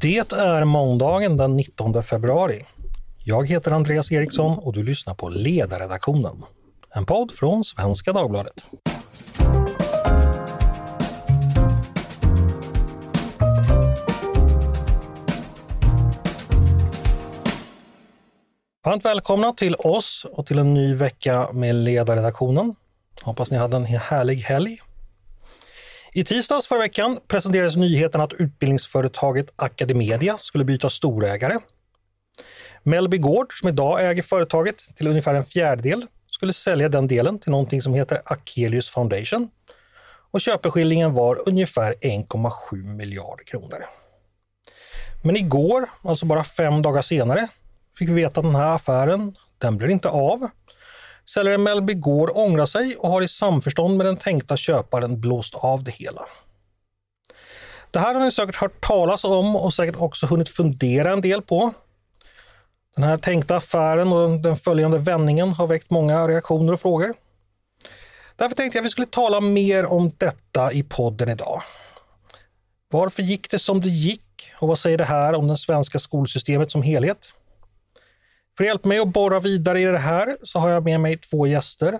Det är måndagen den 19 februari. Jag heter Andreas Eriksson och du lyssnar på Ledarredaktionen. En podd från Svenska Dagbladet. Varmt välkomna till oss och till en ny vecka med Ledarredaktionen. Hoppas ni hade en härlig helg. I tisdags förra veckan presenterades nyheten att utbildningsföretaget Academedia skulle byta storägare. Mellby Gård, som idag äger företaget till ungefär en fjärdedel, skulle sälja den delen till någonting som heter Akelius Foundation. Och köpeskillingen var ungefär 1,7 miljarder kronor. Men igår, alltså bara fem dagar senare, fick vi veta att den här affären, den blir inte av. Säljaren Mellby Gård ångrar sig och har i samförstånd med den tänkta köparen blåst av det hela. Det här har ni säkert hört talas om och säkert också hunnit fundera en del på. Den här tänkta affären och den följande vändningen har väckt många reaktioner och frågor. Därför tänkte jag att vi skulle tala mer om detta i podden idag. Varför gick det som det gick och vad säger det här om det svenska skolsystemet som helhet? För att hjälpa mig att borra vidare i det här så har jag med mig två gäster.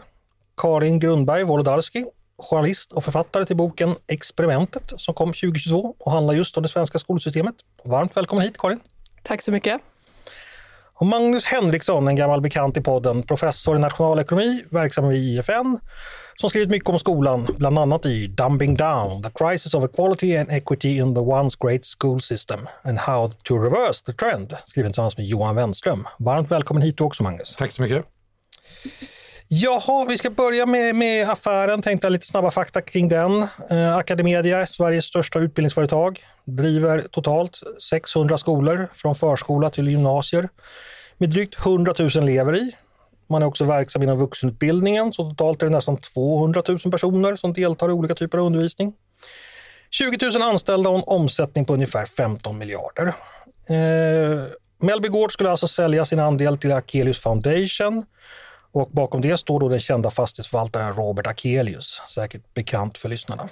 Karin Grundberg Wolodarski, journalist och författare till boken Experimentet som kom 2022 och handlar just om det svenska skolsystemet. Varmt välkommen hit Karin! Tack så mycket! Och Magnus Henriksson, en gammal bekant i podden, professor i nationalekonomi, verksam vid IFN, som skrivit mycket om skolan, bland annat i Dumbing Down, The Crisis of Equality and Equity in the Once Great School System and How to Reverse the Trend, skriven tillsammans med Johan Wenström. Varmt välkommen hit också Magnus. Tack så mycket. Jaha, vi ska börja med, med affären, tänkte lite snabba fakta kring den. Eh, Academedia, Sveriges största utbildningsföretag, driver totalt 600 skolor från förskola till gymnasier med drygt 100 000 elever i. Man är också verksam inom vuxenutbildningen, så totalt är det nästan 200 000 personer som deltar i olika typer av undervisning. 20 000 anställda och en omsättning på ungefär 15 miljarder. Eh, Mellby Gård skulle alltså sälja sin andel till Akelius Foundation och bakom det står då den kända fastighetsförvaltaren Robert Akelius, säkert bekant för lyssnarna.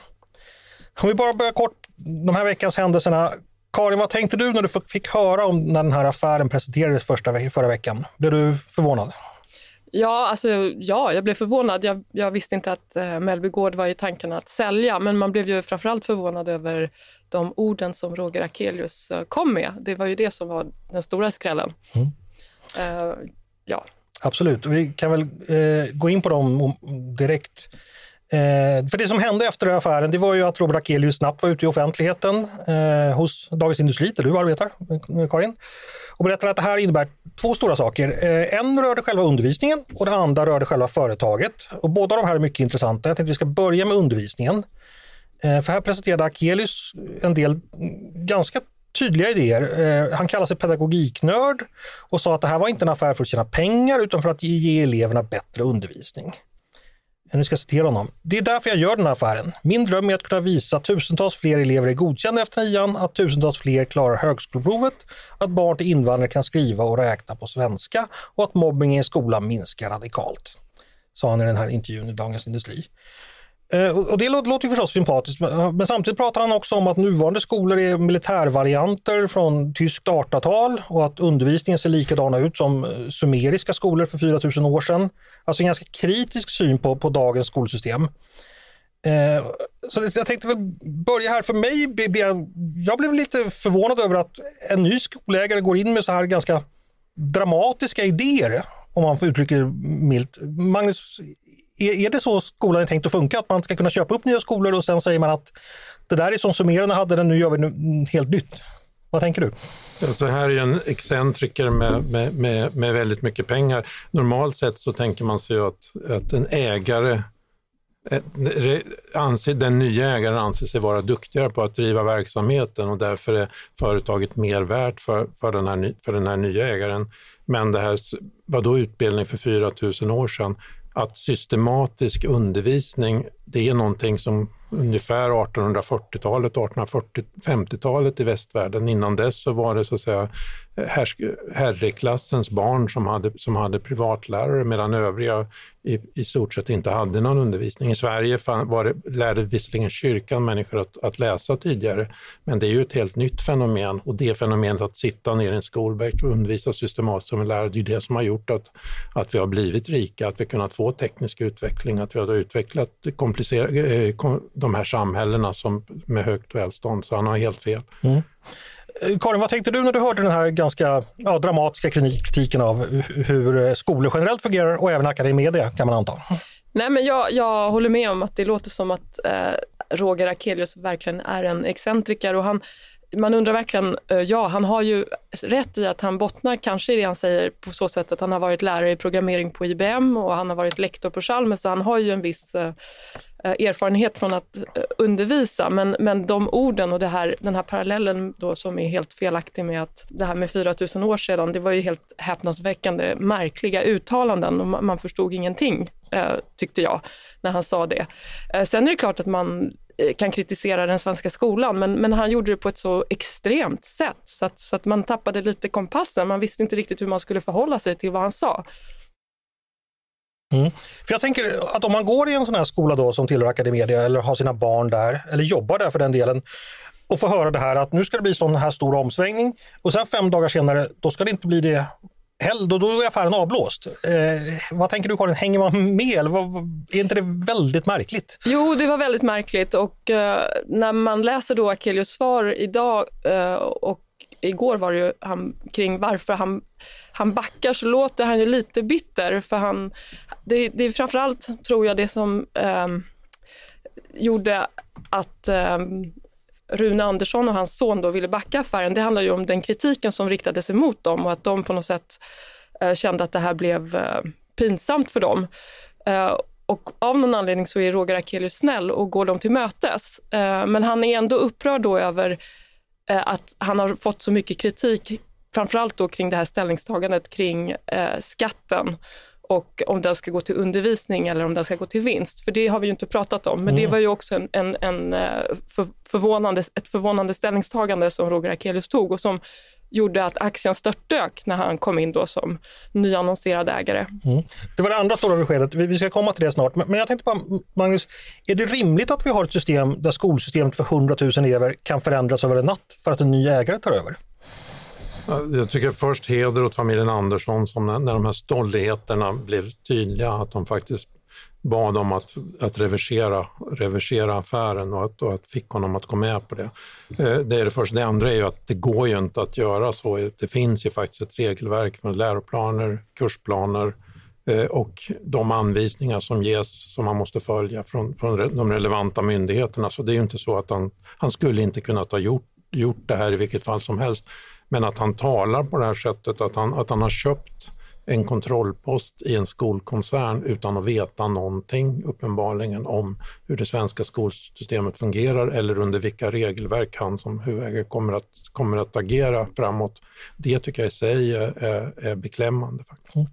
Om vi bara börjar kort, de här veckans händelserna. Karin, vad tänkte du när du fick höra om när den här affären presenterades första, förra veckan? Blev du förvånad? Ja, alltså, ja, jag blev förvånad. Jag, jag visste inte att eh, Mellby Gård var i tanken att sälja, men man blev ju framförallt förvånad över de orden som Roger Akelius eh, kom med. Det var ju det som var den stora skrällen. Mm. Uh, ja. Absolut, vi kan väl eh, gå in på dem direkt. Eh, för det som hände efter affären, det var ju att Robert Akelius snabbt var ute i offentligheten eh, hos Dagens Industri, där du arbetar, eh, Karin, och berättade att det här innebär två stora saker. Eh, en rörde själva undervisningen och det andra rörde själva företaget. Och båda de här är mycket intressanta. Jag tänkte att vi ska börja med undervisningen. Eh, för här presenterade Akelius en del mm, ganska tydliga idéer. Eh, han kallar sig pedagogiknörd och sa att det här var inte en affär för att tjäna pengar utan för att ge eleverna bättre undervisning. Nu ska jag citera honom. Det är därför jag gör den här affären. Min dröm är att kunna visa att tusentals fler elever är godkända efter nian, att tusentals fler klarar högskoleprovet, att barn till invandrare kan skriva och räkna på svenska och att mobbningen i skolan minskar radikalt. Sa han i den här intervjun i Dagens Industri. Eh, och det låter ju förstås sympatiskt, men samtidigt pratar han också om att nuvarande skolor är militärvarianter från tyskt 1800-tal och att undervisningen ser likadana ut som eh, sumeriska skolor för 4000 år sedan. Alltså en ganska kritisk syn på, på dagens skolsystem. Eh, så jag tänkte väl börja här. För mig jag, jag blev lite förvånad över att en ny skolägare går in med så här ganska dramatiska idéer, om man får uttrycka det milt. Magnus, är, är det så skolan är tänkt att funka? Att man ska kunna köpa upp nya skolor och sen säger man att det där är som summerarna hade den, nu gör vi nu, helt nytt. Vad tänker du? Så här är en excentriker med, med, med, med, väldigt mycket pengar. Normalt sett så tänker man sig att, att en ägare eh, anser, den nya ägaren anser sig vara duktigare på att driva verksamheten och därför är företaget mer värt för, för, den, här, för den här nya ägaren. Men det här, vadå utbildning för 4 000 år sedan? Att systematisk undervisning, det är någonting som ungefär 1840-talet, 1850-talet i västvärlden. Innan dess så var det så att säga herreklassens barn som hade, som hade privatlärare medan övriga i, i stort sett inte hade någon undervisning. I Sverige var det, lärde visserligen kyrkan människor att, att läsa tidigare, men det är ju ett helt nytt fenomen och det fenomenet att sitta ner i en skolbänk och undervisa systematiskt som en lärare, det är det som har gjort att, att vi har blivit rika, att vi kunnat få teknisk utveckling, att vi har utvecklat komplicerade, eh, de här samhällena som, med högt välstånd, så han har helt fel. Mm. Eh, Karin, vad tänkte du när du hörde den här ganska ja, dramatiska kritiken av hur eh, skolor generellt fungerar och även Academedia kan man anta? Nej, men jag, jag håller med om att det låter som att eh, Roger Akelius verkligen är en excentriker och han, man undrar verkligen, eh, ja han har ju rätt i att han bottnar kanske i det han säger på så sätt att han har varit lärare i programmering på IBM och han har varit lektor på Chalmers så han har ju en viss eh, eh, erfarenhet från att undervisa, men, men de orden och det här, den här parallellen då som är helt felaktig med att det här med 4000 år sedan, det var ju helt häpnadsväckande märkliga uttalanden och man förstod ingenting, tyckte jag, när han sa det. Sen är det klart att man Eh, kan kritisera den svenska skolan, men, men han gjorde det på ett så extremt sätt så att, så att man tappade lite kompassen. Man visste inte riktigt hur man skulle förhålla sig till vad han sa. Mm. För jag tänker att om man går i en sån här skola då som tillhör Academedia eller har sina barn där, eller jobbar där för den delen, och får höra det här att nu ska det bli sån här stor omsvängning och sen fem dagar senare, då ska det inte bli det helg då, då är affären avblåst. Eh, vad tänker du Karin, hänger man med eller vad, är inte det väldigt märkligt? Jo, det var väldigt märkligt och eh, när man läser då Akelius svar idag eh, och igår var det ju han, kring varför han, han backar så låter han ju lite bitter för han, det, det är framförallt tror jag det som eh, gjorde att eh, Rune Andersson och hans son då ville backa affären, det handlar ju om den kritiken som riktades emot dem och att de på något sätt eh, kände att det här blev eh, pinsamt för dem. Eh, och av någon anledning så är Roger Akelius snäll och går dem till mötes. Men han är ändå upprörd då över att han har fått så mycket kritik, framförallt då kring det här ställningstagandet kring skatten och om den ska gå till undervisning eller om den ska gå till vinst. För det har vi ju inte pratat om, men mm. det var ju också en, en, en eh, för, förvånande, ett förvånande ställningstagande som Roger Akelius tog och som gjorde att aktien störtdök när han kom in då som nyannonserad ägare. Mm. Det var det andra stora beskedet, vi ska komma till det snart. Men jag tänkte bara, Magnus, är det rimligt att vi har ett system där skolsystemet för 100 000 elever kan förändras över en natt för att en ny ägare tar över? Jag tycker först heder åt familjen Andersson som när, när de här stolligheterna blev tydliga, att de faktiskt bad om att, att reversera, reversera affären och att, och att fick honom att gå med på det. Eh, det är det första. Det andra är ju att det går ju inte att göra så. Det finns ju faktiskt ett regelverk med läroplaner, kursplaner eh, och de anvisningar som ges som man måste följa från, från de relevanta myndigheterna. Så det är ju inte så att han, han skulle inte kunnat ha gjort, gjort det här i vilket fall som helst. Men att han talar på det här sättet, att han, att han har köpt en kontrollpost i en skolkoncern utan att veta någonting uppenbarligen om hur det svenska skolsystemet fungerar eller under vilka regelverk han som huvudägare kommer att, kommer att agera framåt. Det tycker jag i sig är, är beklämmande. Faktiskt. Mm.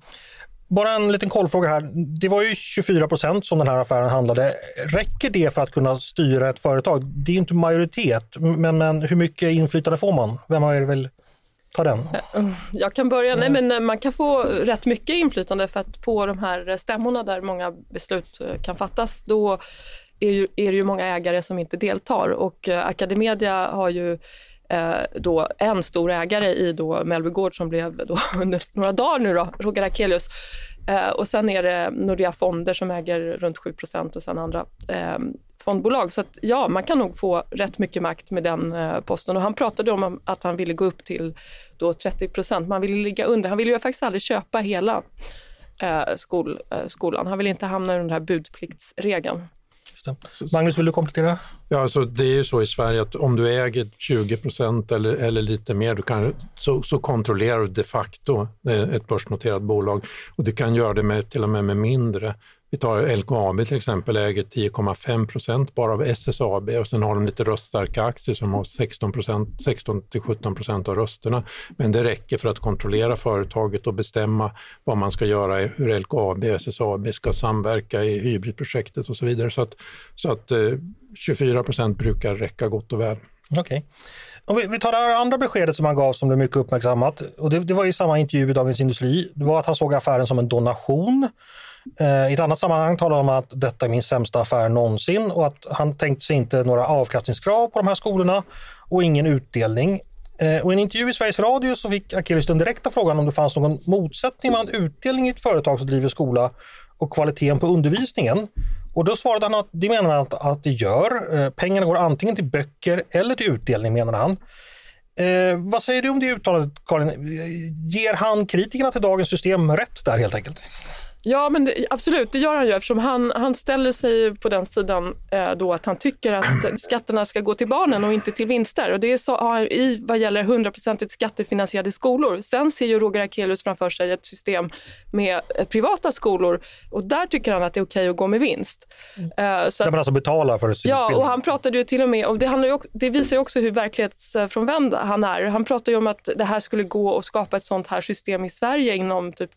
Bara en liten kollfråga här. Det var ju 24 procent som den här affären handlade. Räcker det för att kunna styra ett företag? Det är inte majoritet, men, men hur mycket inflytande får man? Vem har väl ta den? Jag kan börja. Nej, men eh, man kan få rätt mycket inflytande för att på de här eh, stämmorna där många beslut eh, kan fattas, då är, ju, är det ju många ägare som inte deltar och Academedia har ju då en stor ägare i då Mellby Gård som blev då under några dagar nu då, Roger Akelius. Eh, och sen är det Nordea Fonder som äger runt 7% och sen andra eh, fondbolag. Så att, ja, man kan nog få rätt mycket makt med den eh, posten. Och han pratade om att han ville gå upp till då 30 procent. Man ville ligga under. Han ville ju faktiskt aldrig köpa hela eh, skol, eh, skolan. Han ville inte hamna i den här budpliktsregeln. Magnus, vill du komplettera? Ja, alltså det är ju så i Sverige att om du äger 20 procent eller, eller lite mer, du kan, så, så kontrollerar du de facto ett börsnoterat bolag. Och du kan göra det med, till och med med mindre. Vi tar LKAB till exempel, äger 10,5 procent bara av SSAB och sen har de lite röststarka aktier som har 16, 16 till 17 procent av rösterna. Men det räcker för att kontrollera företaget och bestämma vad man ska göra, hur LKAB och SSAB ska samverka i hybridprojektet och så vidare. Så att, så att eh, 24 procent brukar räcka gott och väl. Okej. Okay. Om vi, vi, tar det här andra beskedet som han gav som blev mycket uppmärksammat. Och det, det var i samma intervju i Dagens Industri. Det var att han såg affären som en donation. Eh, I ett annat sammanhang talar han om att detta är min sämsta affär någonsin och att han tänkte sig inte några avkastningskrav på de här skolorna och ingen utdelning. Eh, och I en intervju i Sveriges Radio så fick Akelius den direkta frågan om det fanns någon motsättning mellan utdelning i ett företag som driver skola och kvaliteten på undervisningen. Och då svarade han att det menar han att, att det gör. Eh, pengarna går antingen till böcker eller till utdelning menar han. Eh, vad säger du om det uttalandet Karin? Ger han kritikerna till dagens system rätt där helt enkelt? Ja, men det, absolut, det gör han ju eftersom han, han ställer sig på den sidan eh, då att han tycker att skatterna ska gå till barnen och inte till vinster. Och det är så, i vad gäller hundraprocentigt skattefinansierade skolor. Sen ser ju Roger Akelius framför sig ett system med eh, privata skolor och där tycker han att det är okej att gå med vinst. Eh, så där man alltså betalar för sin Ja, och han pratade ju till och med, och det, handlar ju, det visar ju också hur verklighetsfrånvänd han är. Han pratar ju om att det här skulle gå att skapa ett sånt här system i Sverige inom typ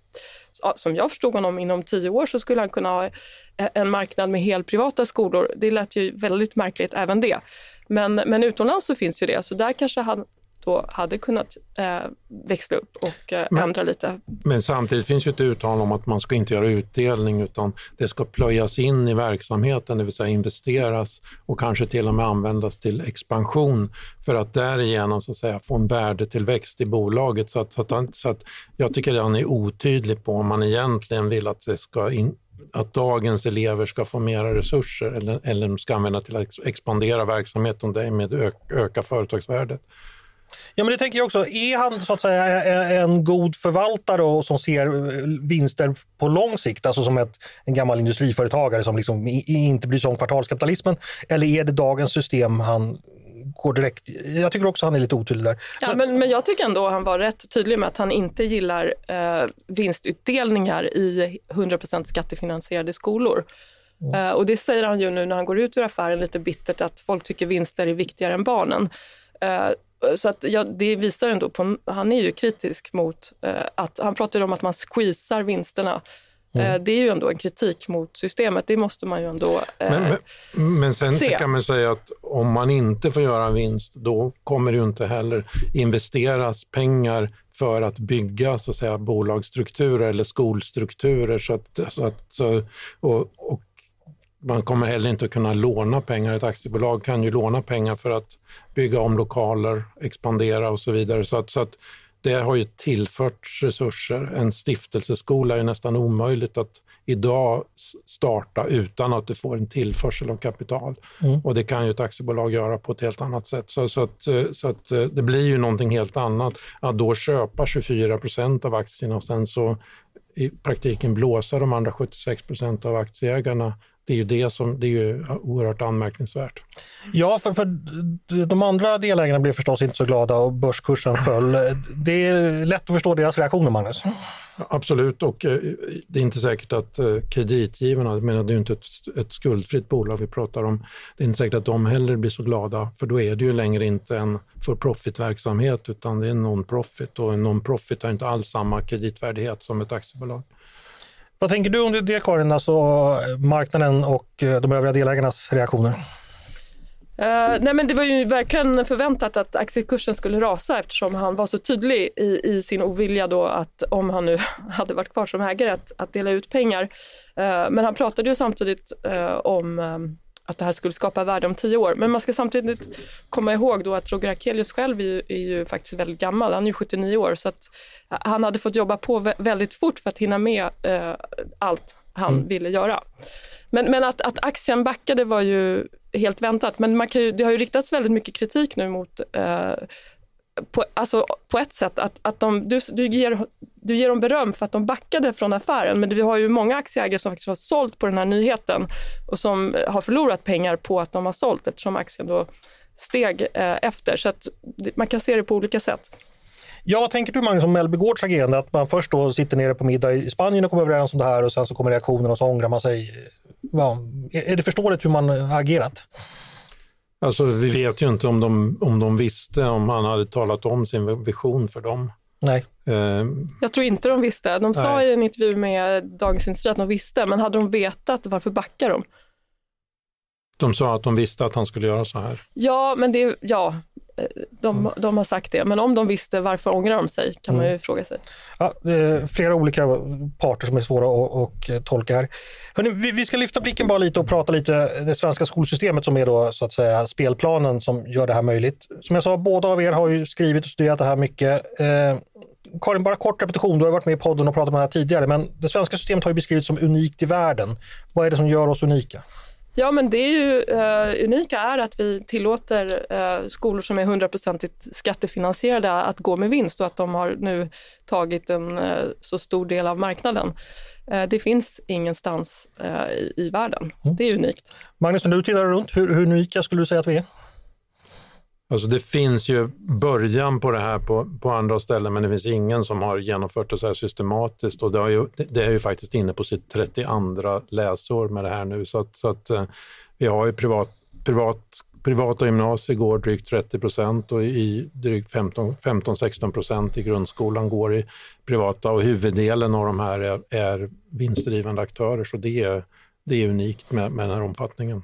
som jag förstod honom, inom tio år så skulle han kunna ha e-, en marknad med helt privata skolor. Det lät ju väldigt märkligt även det. Men, men utomlands så finns ju det, så där kanske han då hade kunnat eh, växla upp och eh, men, ändra lite. Men samtidigt finns ju ett uttalande om att man ska inte göra utdelning utan det ska plöjas in i verksamheten, det vill säga investeras och kanske till och med användas till expansion för att därigenom så att säga, få en värdetillväxt i bolaget. Så att, så att, så att jag tycker att han är otydlig på om man egentligen vill att det ska in, att dagens elever ska få mera resurser eller, eller ska använda till att expandera verksamheten och därmed öka, öka företagsvärdet. Ja men det tänker jag också. Är han så att säga en god förvaltare och som ser eh, vinster på lång sikt, alltså som ett, en gammal industriföretagare som liksom inte bryr sig om kvartalskapitalismen? Eller är det dagens system han går direkt... Jag tycker också han är lite otydlig där. Ja, men, men jag tycker ändå han var rätt tydlig med att han inte gillar eh, vinstutdelningar i 100 skattefinansierade skolor. Mm. Uh, och det säger han ju nu när han går ut ur affären lite bittert att folk tycker vinster är viktigare än barnen. Uh, så att, ja, det visar ändå på, han är ju kritisk mot eh, att, han pratar om att man squeezar vinsterna. Mm. Eh, det är ju ändå en kritik mot systemet, det måste man ju ändå eh, men, men, men sen se. kan man säga att om man inte får göra vinst, då kommer det ju inte heller investeras pengar för att bygga så att säga, bolagsstrukturer eller skolstrukturer. Så att, så att, och, och man kommer heller inte att kunna låna pengar. Ett aktiebolag kan ju låna pengar för att bygga om lokaler, expandera och så vidare. Så att, så att det har ju tillförts resurser. En stiftelseskola är nästan omöjligt att idag starta utan att du får en tillförsel av kapital. Mm. Och det kan ju ett aktiebolag göra på ett helt annat sätt. Så, så, att, så att det blir ju någonting helt annat. Att då köpa 24 procent av aktierna och sen så i praktiken blåsa de andra 76 procent av aktieägarna det är ju det som det är ju oerhört anmärkningsvärt. Ja, för, för de andra delägarna blev förstås inte så glada och börskursen föll. Det är lätt att förstå deras reaktioner, Magnus. Absolut, och eh, det är inte säkert att eh, kreditgivarna, jag menar det är ju inte ett, ett skuldfritt bolag vi pratar om, det är inte säkert att de heller blir så glada, för då är det ju längre inte en for profit-verksamhet utan det är en non-profit och en non-profit har inte alls samma kreditvärdighet som ett aktiebolag. Vad tänker du om det Karin, alltså marknaden och eh, de övriga delägarnas reaktioner? Uh, nej men det var ju verkligen förväntat att aktiekursen skulle rasa eftersom han var så tydlig i, i sin ovilja då att om han nu hade varit kvar som ägare att, att dela ut pengar. Uh, men han pratade ju samtidigt uh, om att det här skulle skapa värde om tio år. Men man ska samtidigt komma ihåg då att Roger Akelius själv är ju, är ju faktiskt väldigt gammal, han är ju 79 år, så att han hade fått jobba på väldigt fort för att hinna med eh, allt han mm. ville göra. Men, men att, att aktien backade var ju helt väntat, men man kan ju, det har ju riktats väldigt mycket kritik nu mot eh, på, alltså, på ett sätt att, att de, du, du, ger, du ger dem beröm för att de backade från affären, men vi har ju många aktieägare som faktiskt har sålt på den här nyheten och som eh, har förlorat pengar på att de har sålt eftersom aktien då steg eh, efter. Så att man kan se det på olika sätt. Ja, vad tänker du Magnus om Mellby Gårds agerande? Att man först då sitter nere på middag i Spanien och kommer överens om det här och sen så kommer reaktionen och så ångrar man sig. Ja, är det förståeligt hur man har agerat? Alltså, vi vet ju inte om de, om de visste, om han hade talat om sin vision för dem. Nej. Uh, jag tror inte de visste. De sa nej. i en intervju med Dagens Industri att de visste, men hade de vetat, varför backar de? De sa att de visste att han skulle göra så här. Ja, men det, ja, de, de har sagt det. Men om de visste, varför ångrar de sig? Kan mm. man ju fråga sig. Ja, flera olika parter som är svåra att, att tolka här. Hörrni, vi, vi, ska lyfta blicken bara lite och prata lite det svenska skolsystemet som är då så att säga spelplanen som gör det här möjligt. Som jag sa, båda av er har ju skrivit och studerat det här mycket. Eh, Karin, bara kort repetition. Du har varit med i podden och pratat om det här tidigare, men det svenska systemet har ju beskrivits som unikt i världen. Vad är det som gör oss unika? Ja, men det är ju uh, unika är att vi tillåter uh, skolor som är hundraprocentigt skattefinansierade att gå med vinst och att de har nu tagit en uh, så stor del av marknaden. det finns ingenstans i, i, världen. Mm. Det är unikt. Magnus, när du tittar runt, hur, hur unika skulle du säga att vi är? Alltså det finns ju början på det här på, på andra ställen, men det finns ingen som har genomfört det så här systematiskt och det, har ju, det är ju faktiskt inne på sitt 32 läsår med det här nu. Så att, så att eh, vi har ju privat, privat, privata gymnasier går drygt 30 procent och i drygt 15-16 procent i grundskolan går i privata och huvuddelen av de här är, är vinstdrivande aktörer. Så det är, det är unikt med, med den här omfattningen.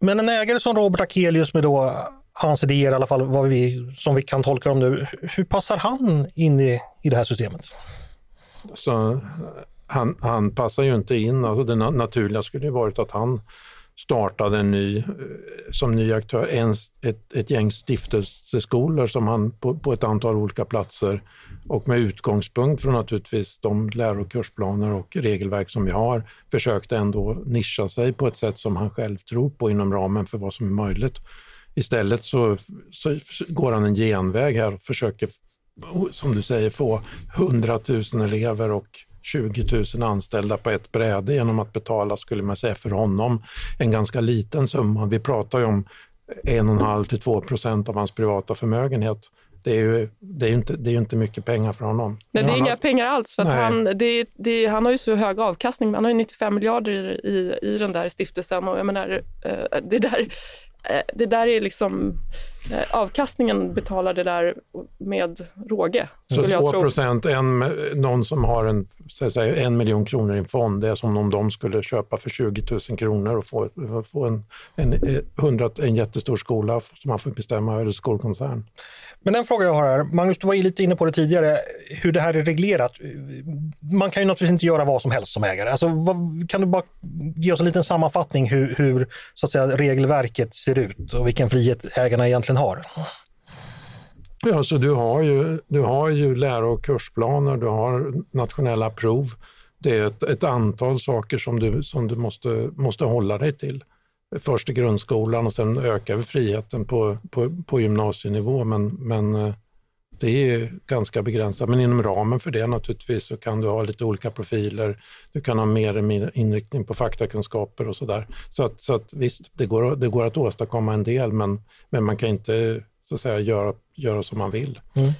Men en ägare som Robert Akelius med då hans idéer i alla fall, vad vi, som vi kan tolka dem nu. Hur passar han in i, i det här systemet? Så, eh, han, han passar ju inte in. Alltså det naturliga skulle ju varit att han startade en ny, eh, som ny aktör en, ett, ett gäng stiftelseskolor som han på, på, ett antal olika platser och med utgångspunkt från naturligtvis de läro och kursplaner och regelverk som vi har försökte ändå nischa sig på ett sätt som han själv tror på inom ramen för vad som är möjligt. Istället så, så går han en genväg här och försöker, som du säger, få 100 000 elever och 20 000 anställda på ett bräde genom att betala, skulle man säga, för honom en ganska liten summa. Vi pratar ju om 1,5 till 2 procent av hans privata förmögenhet. Det är ju, det är inte, det är inte mycket pengar för honom. Nej, det är inga pengar alls. För han, det, det, han har ju så hög avkastning. Han har ju 95 miljarder i, i, den där stiftelsen. Och jag menar, eh, det där Eh, det där är liksom, avkastningen betalar det där med råge. Så 2 procent, en, någon som har en, säga, en miljon kronor i en fond, det är som om de skulle köpa för 20 000 kronor och få, få en, en, en, en jättestor skola som man får bestämma över skolkoncern. Men den fråga jag har här, Magnus, du var lite inne på det tidigare, hur det här är reglerat. Man kan ju naturligtvis inte göra vad som helst som ägare. Alltså, vad, kan du bara ge oss en liten sammanfattning hur, hur så att säga, regelverket ser ut och vilken frihet ägarna egentligen har? Ja, så du har ju, du har ju läro och kursplaner, du har nationella prov. Det är ett, ett antal saker som du, som du måste, måste hålla dig till först i grundskolan och sen ökar vi friheten på, på, på gymnasienivå. Men, men eh, det är ganska begränsat. Men inom ramen för det naturligtvis så kan du ha lite olika profiler. Du kan ha mer inriktning på faktakunskaper och sådär. Så att, så att visst, det går, det går att åstadkomma en del men, men man kan inte så att säga göra, göra som man vill. Mm.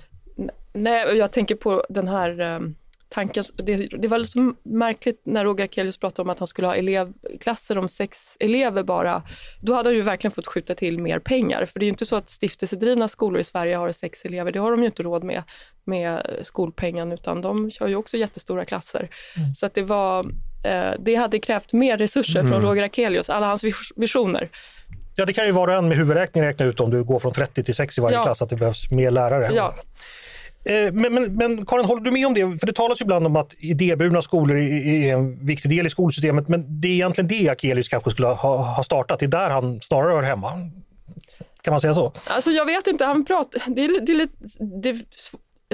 Nej, jag tänker på den här um tanken, det, det var så märkligt när Roger Akelius pratade om att han skulle ha elevklasser om sex elever bara. Då hade han ju verkligen fått skjuta till mer pengar. För det är ju inte så att stiftelsedrivna skolor i Sverige har sex elever. Det har de ju inte råd med, med skolpengen, utan de kör ju också jättestora klasser. Mm. Så att det var, eh, det hade krävt mer resurser mm. från Roger Akelius, alla hans visioner. Ja, det kan ju var och en med huvudräkning räkna ut om du går från 30 till 6 i varje ja. klass, att det behövs mer lärare. Ja. Eh, men, men, men Karin, håller du med om det? För det talas ju ibland om att idéburna skolor är en viktig del i skolsystemet, men det är egentligen det Akelius kanske skulle ha, ha startat. Det är där han snarare hör hemma. Kan man säga så? Alltså jag vet inte, han pratar, det är, det är det,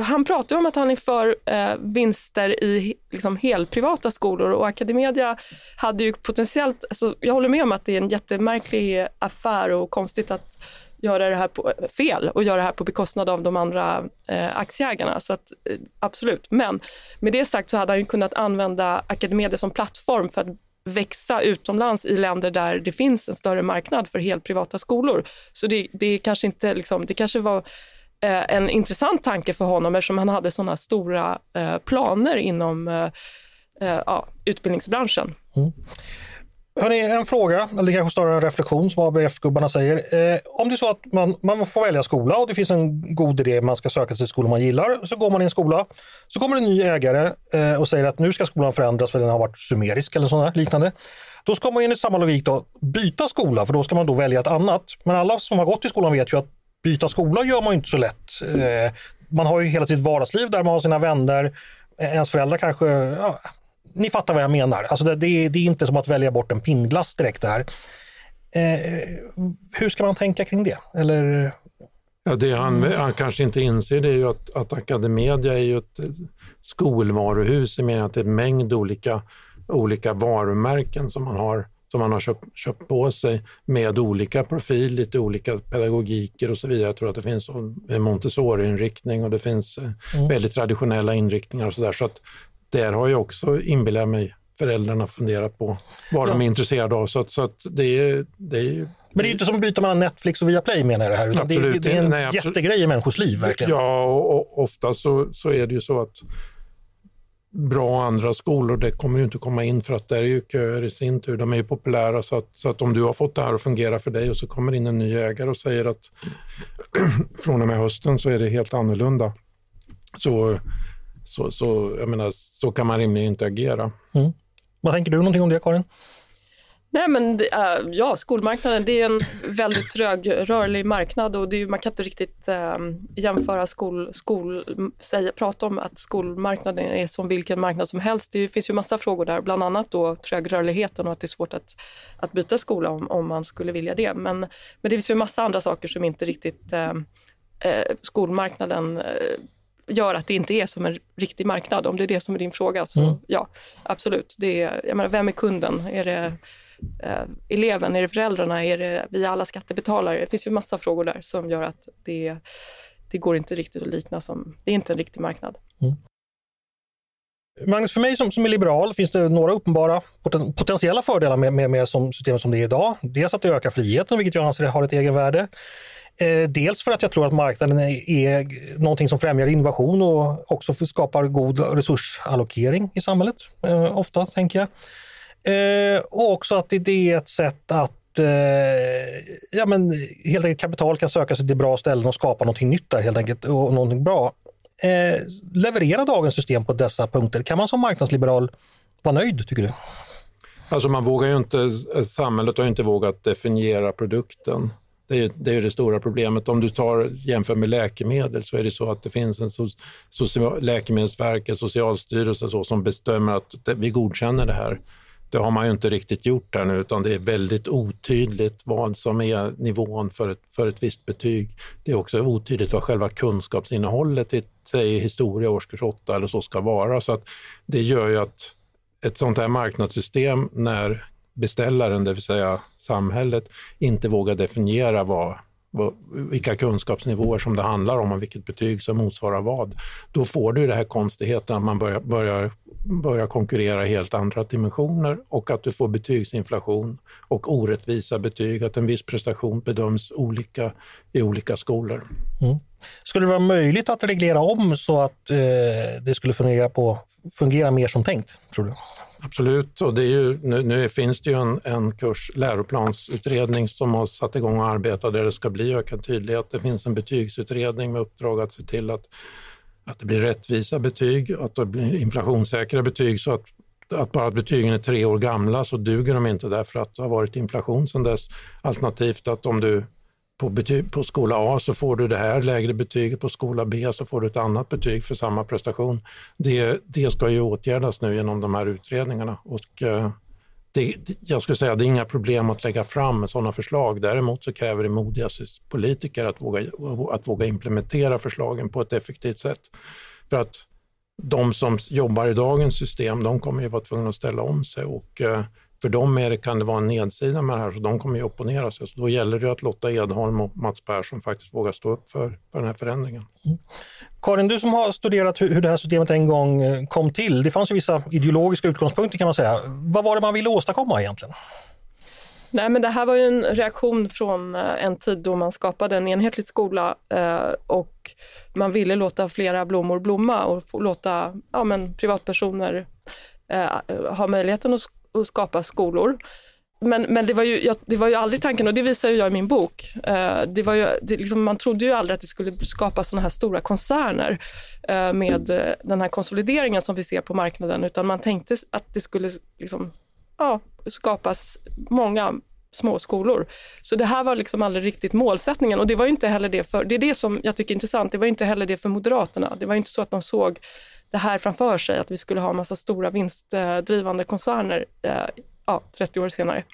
han pratar om att han är för eh, vinster i liksom, helprivata skolor och Academedia hade ju potentiellt, alltså, jag håller med om att det är en jättemärklig affär och konstigt att göra det här på, eh, fel och göra det här på bekostnad av de andra eh, aktieägarna. Så att, eh, absolut. Men med det sagt så hade han ju kunnat använda Academedia som plattform för att växa utomlands i länder där det finns en större marknad för helt privata skolor. Så det, det kanske inte liksom, det kanske var eh, en intressant tanke för honom eftersom han hade sådana stora eh, planer inom eh, eh, ja, utbildningsbranschen. Mm. Hörrni, en fråga, eller kanske snarare en reflektion som ABF-gubbarna säger. Eh, om det är så att man, man får välja skola och det finns en god idé, man ska söka sig till skolan man gillar, så går man i en skola. Så kommer en ny ägare eh, och säger att nu ska skolan förändras för den har varit sumerisk eller sådär, liknande. Då ska man enligt samma logik då byta skola, för då ska man då välja ett annat. Men alla som har gått i skolan vet ju att byta skola gör man inte så lätt. Eh, man har ju hela sitt vardagsliv där man har sina vänner, eh, ens föräldrar kanske ja, ni fattar vad jag menar. Alltså det, det, det, är inte som att välja bort en pinnglass direkt där. Eh, hur ska man tänka kring det? Eller... Ja, det han, mm. han kanske inte inser det är ju att, att Academedia är ju ett skolvaruhus i meningen att det är en mängd olika, olika varumärken som man har som man har köpt, köpt på sig med olika profil, lite olika pedagogiker och så vidare. Jag tror att det finns Montessori-inriktning och det finns eh, mm. väldigt traditionella inriktningar och så där. Så att där har ju också, inbillar mig, föräldrarna funderat på vad ja. de är intresserade av. Så, att, så att det, är, det är men det är inte som att byta mellan Netflix och Viaplay menar jag det här, utan det, det, är en Nej, jättegrej i människors liv. Verkligen. Ja, och, och ofta så, så är det ju så att bra andra skolor, det kommer ju inte komma in för att där är ju köer i sin tur. De är ju populära så att, så att om du har fått det här att fungera för dig och så kommer in en ny ägare och säger att från och med hösten så är det helt annorlunda. Så så, så, jag menar, så kan man rimligen inte agera. Mm. Vad tänker du någonting om det, Karin? Nej men uh, ja, skolmarknaden det är en väldigt trögrörlig marknad och är, man kan inte riktigt uh, jämföra skol, skol säga, prata om att skolmarknaden är som vilken marknad som helst. Det finns ju massa frågor där, bland annat då trögrörligheten och att det är svårt att, att byta skola om, om man skulle vilja det. Men, men det finns ju massa andra saker som inte riktigt uh, skolmarknaden gör att det inte är som en riktig marknad. Om det är det som är din fråga, så mm. ja, absolut. Det är, jag menar, vem är kunden? Är det eh, eleven? Är det föräldrarna? Är det vi alla skattebetalare? Det finns ju massa frågor där som gör att det, det går inte riktigt att likna som, det är inte en riktig marknad. Mm. Magnus, för mig som, som är liberal finns det några uppenbara poten, potentiella fördelar med, med, med som systemet som det är idag. Dels att det ökar friheten, vilket jag anser har ett egenvärde. Eh, dels för att jag tror att marknaden är någonting som främjar innovation och också skapar god resursallokering i samhället, eh, ofta tänker jag. Eh, och också att det är ett sätt att eh, ja, men, helt enkelt kapital kan söka sig till bra ställen och skapa någonting nytt där helt enkelt och någonting bra. Eh, leverera dagens system på dessa punkter? Kan man som marknadsliberal vara nöjd, tycker du? Alltså man vågar ju inte, eh, samhället har ju inte vågat definiera produkten. Det är, det är det stora problemet. Om du tar, jämför med läkemedel så är det så att det finns en so, social, Läkemedelsverket, Socialstyrelsen så, som bestämmer att det, vi godkänner det här. Det har man ju inte riktigt gjort här nu utan det är väldigt otydligt vad som är nivån för ett, för ett visst betyg. Det är också otydligt vad själva kunskapsinnehållet i säg, historia årskurs 8 eller så ska vara. Så att det gör ju att ett sånt här marknadssystem när beställaren, det vill säga samhället, inte vågar definiera vad, vad, vilka kunskapsnivåer som det handlar om och vilket betyg som motsvarar vad. Då får du det här konstigheten att man börjar, börjar, börjar konkurrera i helt andra dimensioner och att du får betygsinflation och orättvisa betyg, att en viss prestation bedöms olika i olika skolor. Mm. Skulle det vara möjligt att reglera om så att eh, det skulle fungera, på, fungera mer som tänkt, tror du? Absolut, och det är ju, nu, nu, finns det ju en, en kurs, läroplansutredning som har satt igång och arbetar där det ska bli ökad tydlighet. Det finns en betygsutredning med uppdrag att se till att, att det blir rättvisa betyg, att det blir inflationssäkra betyg så att att bara att betygen är tre år gamla så duger de inte därför att det har varit inflation sedan dess. Alternativt att om du på, betyg, på skola A så får du det här lägre betyget, på skola B så får du ett annat betyg för samma prestation. Det, det ska ju åtgärdas nu genom de här utredningarna. Och, eh, det, jag skulle säga att det är inga problem att lägga fram sådana förslag. Däremot så kräver det modiga politiker att våga, att våga implementera förslagen på ett effektivt sätt. För att de som jobbar i dagens system, de kommer ju vara tvungna att ställa om sig och eh, för dem är det, kan det vara en nedsida med det här, så de kommer ju opponera sig. Så då gäller det att Lotta Edholm och Mats Persson faktiskt vågar stå upp för, för den här förändringen. Mm. Karin, du som har studerat hur, hur det här systemet en gång eh, kom till. Det fanns ju vissa ideologiska utgångspunkter kan man säga. Vad var det man ville åstadkomma egentligen? Nej, men det här var ju en reaktion från eh, en tid då man skapade en enhetlig skola eh, och man ville låta flera blommor blomma och låta ja, men privatpersoner ha möjligheten att och skapa skolor. men, men det, var ju, jag, det var ju aldrig tanken, och det visar ju jag i min bok. Eh, det var ju, det, liksom, man trodde ju aldrig att det skulle skapa sådana här stora koncerner eh, med eh, den här konsolideringen som vi ser på marknaden, utan man tänkte att det skulle liksom, ja, skapas många små skolor. Så det här var liksom aldrig riktigt målsättningen och det var inte heller det för, det är det som jag tycker är intressant, det var inte heller det för Moderaterna. Det var inte så att de såg det här framför sig, att vi skulle ha massa stora vinstdrivande koncerner eh, ja, 30 år senare.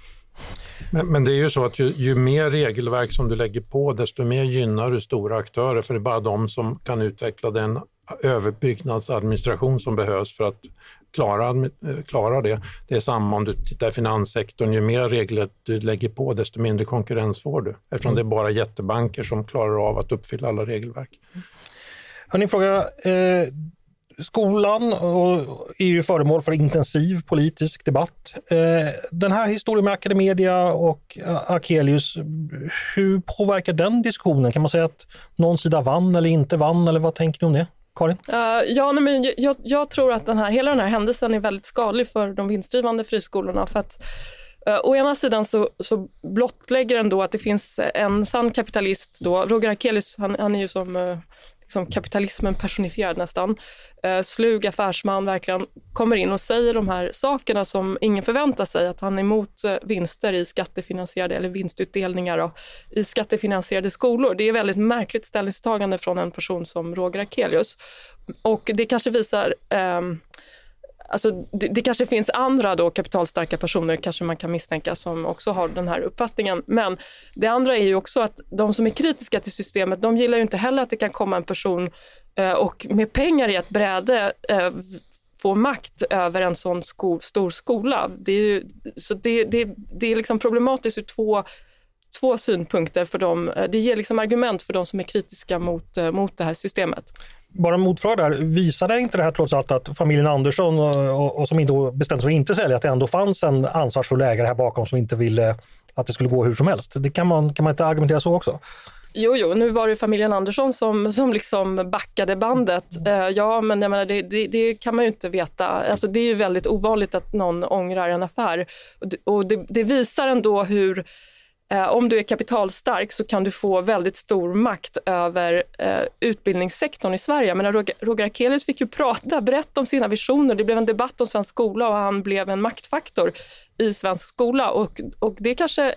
Men, men, det är ju så att ju, ju, mer regelverk som du lägger på, desto mer gynnar du stora aktörer, för det är bara de som kan utveckla den överbyggnadsadministration som behövs för att klarar, eh, klarar det. Det är samma om du tittar i finanssektorn, ju mer regler du lägger på, desto mindre konkurrens får du, eftersom mm. det är bara jättebanker som klarar av att uppfylla alla regelverk. Hörni, fråga, eh, Skolan är ju föremål för intensiv politisk debatt. Eh, den här historien med Academedia och eh, Akelius, hur påverkar den diskussionen? Kan man säga att någon sida vann eller inte vann eller vad tänker du om det? Karin? Uh, ja, nej, men jag, jag, tror att den här, hela den här händelsen är väldigt skadlig för de vinstdrivande friskolorna för att Uh, å ena sidan så, så blottlägger den då att det finns en sann kapitalist då, Roger Akelius, han, han är ju som uh, liksom kapitalismen personifierad nästan. Eh, slug affärsman verkligen kommer in och säger de här sakerna som ingen förväntar sig, att han är emot eh, vinster i skattefinansierade, eller vinstutdelningar då, i skattefinansierade skolor. Det är väldigt märkligt ställningstagande från en person som Roger Akelius. Och det kanske visar eh, Alltså, det, det, kanske finns andra då kapitalstarka personer, kanske man kan misstänka, som också har den här uppfattningen. Men det andra är ju också att de som är kritiska till systemet, de gillar ju inte heller att det kan komma en person eh, och med pengar i ett bräde eh, få makt över en sån sko stor skola. Det är ju, så det, det, det är liksom problematiskt ur två två synpunkter för dem. Eh, det ger liksom argument för de som är kritiska mot, eh, mot det här systemet bara en motfråga där, visade inte det här trots allt att familjen Andersson och, och, och som då bestämde sig att inte sälja, att det ändå fanns en ansvarsfull ägare här bakom som inte ville att det skulle gå hur som helst? Det kan man, kan man inte argumentera så också? Jo, jo, nu var det familjen Andersson som, som liksom backade bandet. Uh, ja, men jag menar, det, det, det, kan man ju inte veta. Alltså, det är ju väldigt ovanligt att någon ångrar en affär. Och det, och det visar ändå hur Eh, om du är kapitalstark så kan du få väldigt stor makt över eh, utbildningssektorn i Sverige. Men Roger, Akelius fick ju prata, berätta om sina visioner. Det blev en debatt om svensk skola och han blev en maktfaktor i svensk skola. Och, och det kanske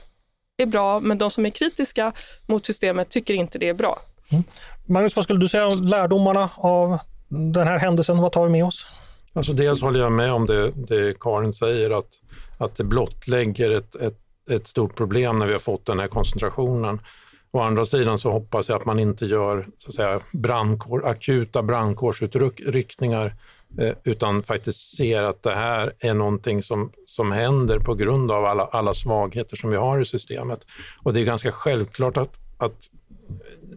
är bra, men de som är kritiska mot systemet tycker inte det är bra. Mm. Magnus, vad skulle du säga om lärdomarna av den här händelsen? Vad tar vi med oss? Alltså dels håller jag med om det, det Karin säger, att, att det blottlägger ett, ett ett stort problem när vi har fått den här koncentrationen. Å andra sidan så hoppas jag att man inte gör så att säga, brandkår, akuta brandkårsutryckningar eh, utan faktiskt ser att det här är någonting som, som händer på grund av alla, alla svagheter som vi har i systemet. Och det är ganska självklart att, att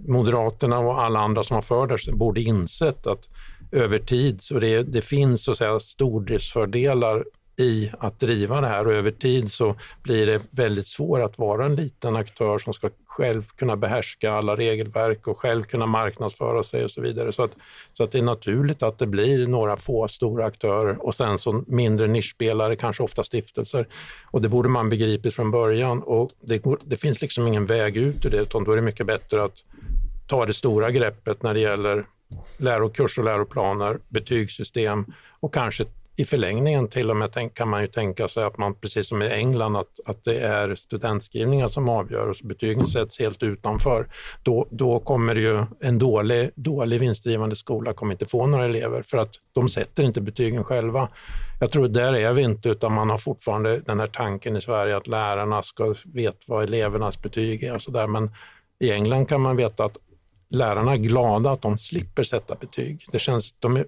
Moderaterna och alla andra som har för det borde insett att över tid så det, det finns så att säga stordriftsfördelar i att driva det här och över tid så blir det väldigt svårt att vara en liten aktör som ska själv kunna behärska alla regelverk och själv kunna marknadsföra sig och så vidare. Så att, så att det är naturligt att det blir några få stora aktörer och sen så mindre nischspelare, kanske ofta stiftelser. Och det borde man begripit från början och det, det finns liksom ingen väg ut ur det utan då är det mycket bättre att ta det stora greppet när det gäller lärokurs och läroplaner, betygssystem och kanske i förlängningen till och med tänk, kan man ju tänka sig att man, precis som i England, att, att det är studentskrivningar som avgör och så betygen sätts helt utanför. Då, då kommer ju en dålig, dålig vinstdrivande skola kommer inte få några elever för att de sätter inte betygen själva. Jag tror där är vi inte, utan man har fortfarande den här tanken i Sverige att lärarna ska veta vad elevernas betyg är och så där. Men i England kan man veta att lärarna är glada att de slipper sätta betyg. Det känns, de är,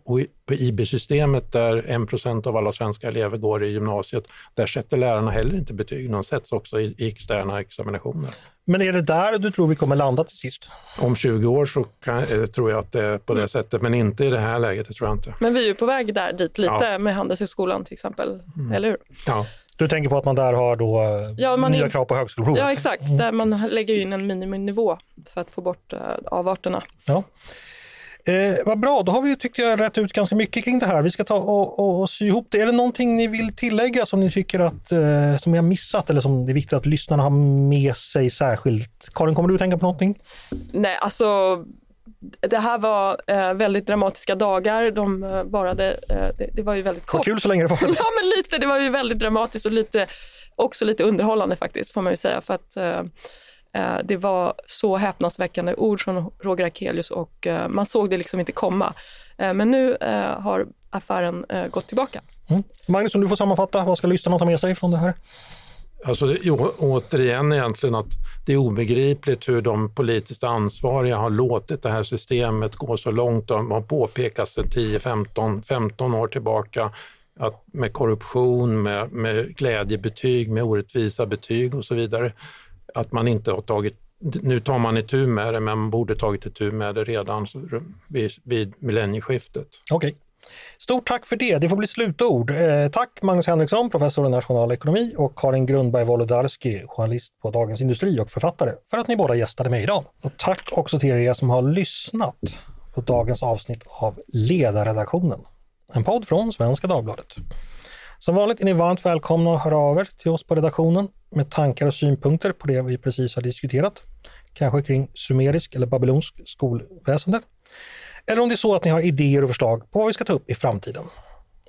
på IB-systemet där 1% av alla svenska elever går i gymnasiet, där sätter lärarna heller inte betyg. De sätts också i, i externa examinationer. Men är det där du tror vi kommer landa till sist? Om 20 år så kan, eh, tror jag att det är på det sättet, men inte i det här läget, det tror jag inte. Men vi är ju på väg där dit lite ja. med Handelshögskolan till exempel, mm. eller hur? Ja. Du tänker på att man där har då ja, nya är, krav på högskoleprovet? Ja, exakt. Mm. Där man lägger in en miniminivå för att få bort uh, avarterna. Ja. Eh, vad bra, då har vi tyckte jag rätt ut ganska mycket kring det här. Vi ska ta och, och, och sy ihop det. Är det någonting ni vill tillägga som ni tycker att eh, som jag missat eller som det är viktigt att lyssnarna har med sig särskilt? Karin, kommer du att tänka på någonting? Nej, alltså det här var eh, väldigt dramatiska dagar. De eh, varade, eh, det, det, var ju väldigt kort. Vad kul så länge det var. ja, men lite. Det var ju väldigt dramatiskt och lite, också lite underhållande faktiskt, får man ju säga. För att eh, eh det var så häpnadsväckande ord från Roger Akelius och eh, man såg det liksom inte komma. Men nu har affären gått tillbaka. Mm. Magnus, om du får sammanfatta, vad ska lyssnarna ta med sig från det här? Alltså det, återigen egentligen att det är obegripligt hur de politiskt ansvariga har låtit det här systemet gå så långt. De har påpekats sedan 10, 15, 15 år tillbaka att med korruption, med, med glädjebetyg, med orättvisa betyg och så vidare. Att man inte har tagit nu tar man itu med det, men man borde tagit itu med det redan vid, vid millennieskiftet. Okej. Okay. Stort tack för det. Det får bli slutord. Eh, tack Magnus Henriksson, professor i nationalekonomi och Karin Grundberg Wolodarski, journalist på Dagens Industri och författare, för att ni båda gästade mig idag. Och tack också till er som har lyssnat på dagens avsnitt av Ledarredaktionen, en podd från Svenska Dagbladet. Som vanligt är ni varmt välkomna att höra av er till oss på redaktionen med tankar och synpunkter på det vi precis har diskuterat. Kanske kring sumerisk eller babylonsk skolväsende eller om det är så att ni har idéer och förslag på vad vi ska ta upp i framtiden.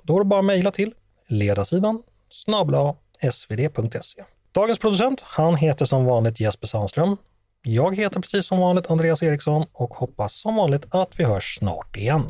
Då är det bara att mejla till ledarsidan snabla svd.se. Dagens producent, han heter som vanligt Jesper Sandström. Jag heter precis som vanligt Andreas Eriksson och hoppas som vanligt att vi hörs snart igen.